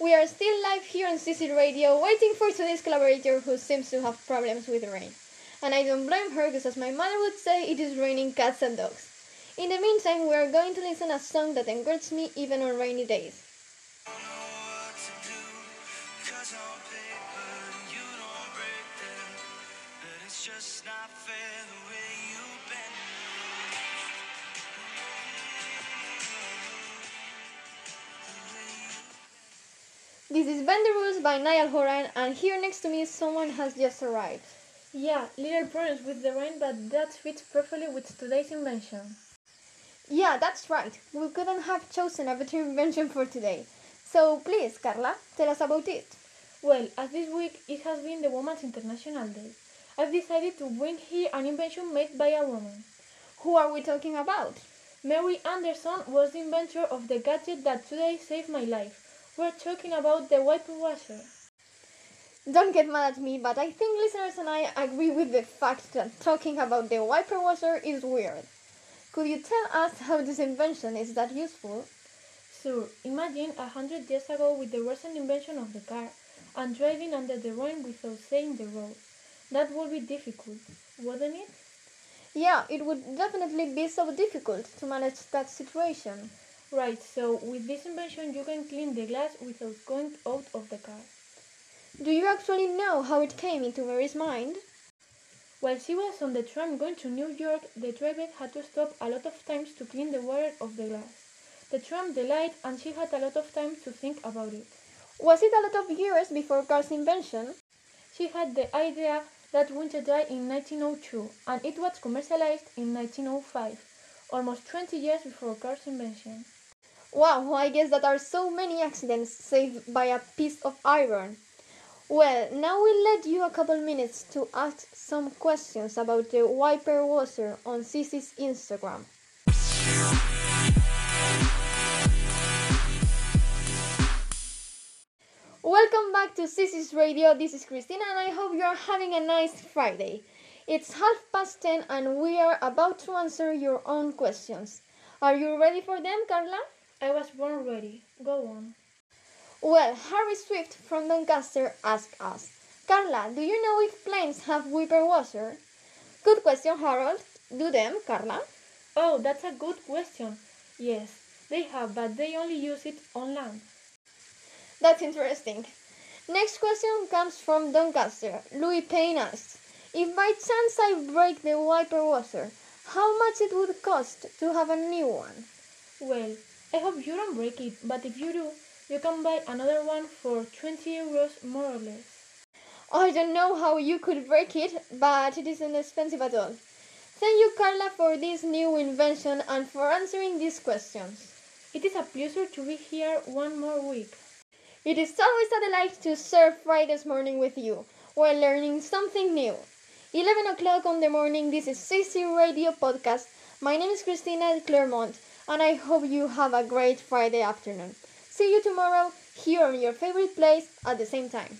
We are still live here on CC Radio, waiting for today's collaborator who seems to have problems with rain. And I don't blame her because, as my mother would say, it is raining cats and dogs. In the meantime, we are going to listen a song that encourages me even on rainy days. just not fair the way you This is Bend the Rules by Niall Horan, and here next to me someone has just arrived. Yeah, little problems with the rain, but that fits perfectly with today's invention. Yeah, that's right. We couldn't have chosen a better invention for today. So please, Carla, tell us about it. Well, as this week it has been the Women's International Day, I've decided to bring here an invention made by a woman. Who are we talking about? Mary Anderson was the inventor of the gadget that today saved my life. We're talking about the wiper washer. Don't get mad at me, but I think listeners and I agree with the fact that talking about the wiper washer is weird. Could you tell us how this invention is that useful? Sure. Imagine a hundred years ago with the recent invention of the car and driving under the rain without seeing the road. That would be difficult, wouldn't it? Yeah, it would definitely be so difficult to manage that situation. Right, so with this invention you can clean the glass without going out of the car. Do you actually know how it came into Mary's mind? While she was on the tram going to New York, the driver had to stop a lot of times to clean the water of the glass. The tram delayed and she had a lot of time to think about it. Was it a lot of years before car's invention? She had the idea that winter died in 1902 and it was commercialized in 1905, almost 20 years before car's invention. Wow, I guess that are so many accidents saved by a piece of iron. Well, now we'll let you a couple minutes to ask some questions about the wiper washer on Cici's Instagram. Welcome back to Cici's Radio. This is Christina and I hope you are having a nice Friday. It's half past 10 and we are about to answer your own questions. Are you ready for them, Carla? I was born ready. Go on. Well, Harry Swift from Doncaster asked us, Carla, do you know if planes have wiper washer? Good question, Harold. Do them, Carla? Oh, that's a good question. Yes, they have, but they only use it on land. That's interesting. Next question comes from Doncaster. Louis Payne asks, if by chance I break the wiper washer, how much it would cost to have a new one? Well, I hope you don't break it, but if you do, you can buy another one for 20 euros more or less. I don't know how you could break it, but it isn't expensive at all. Thank you, Carla, for this new invention and for answering these questions. It is a pleasure to be here one more week. It is always a delight to serve Fridays morning with you while learning something new. 11 o'clock on the morning, this is CC Radio Podcast. My name is Christina Clermont and I hope you have a great Friday afternoon. See you tomorrow here on your favorite place at the same time.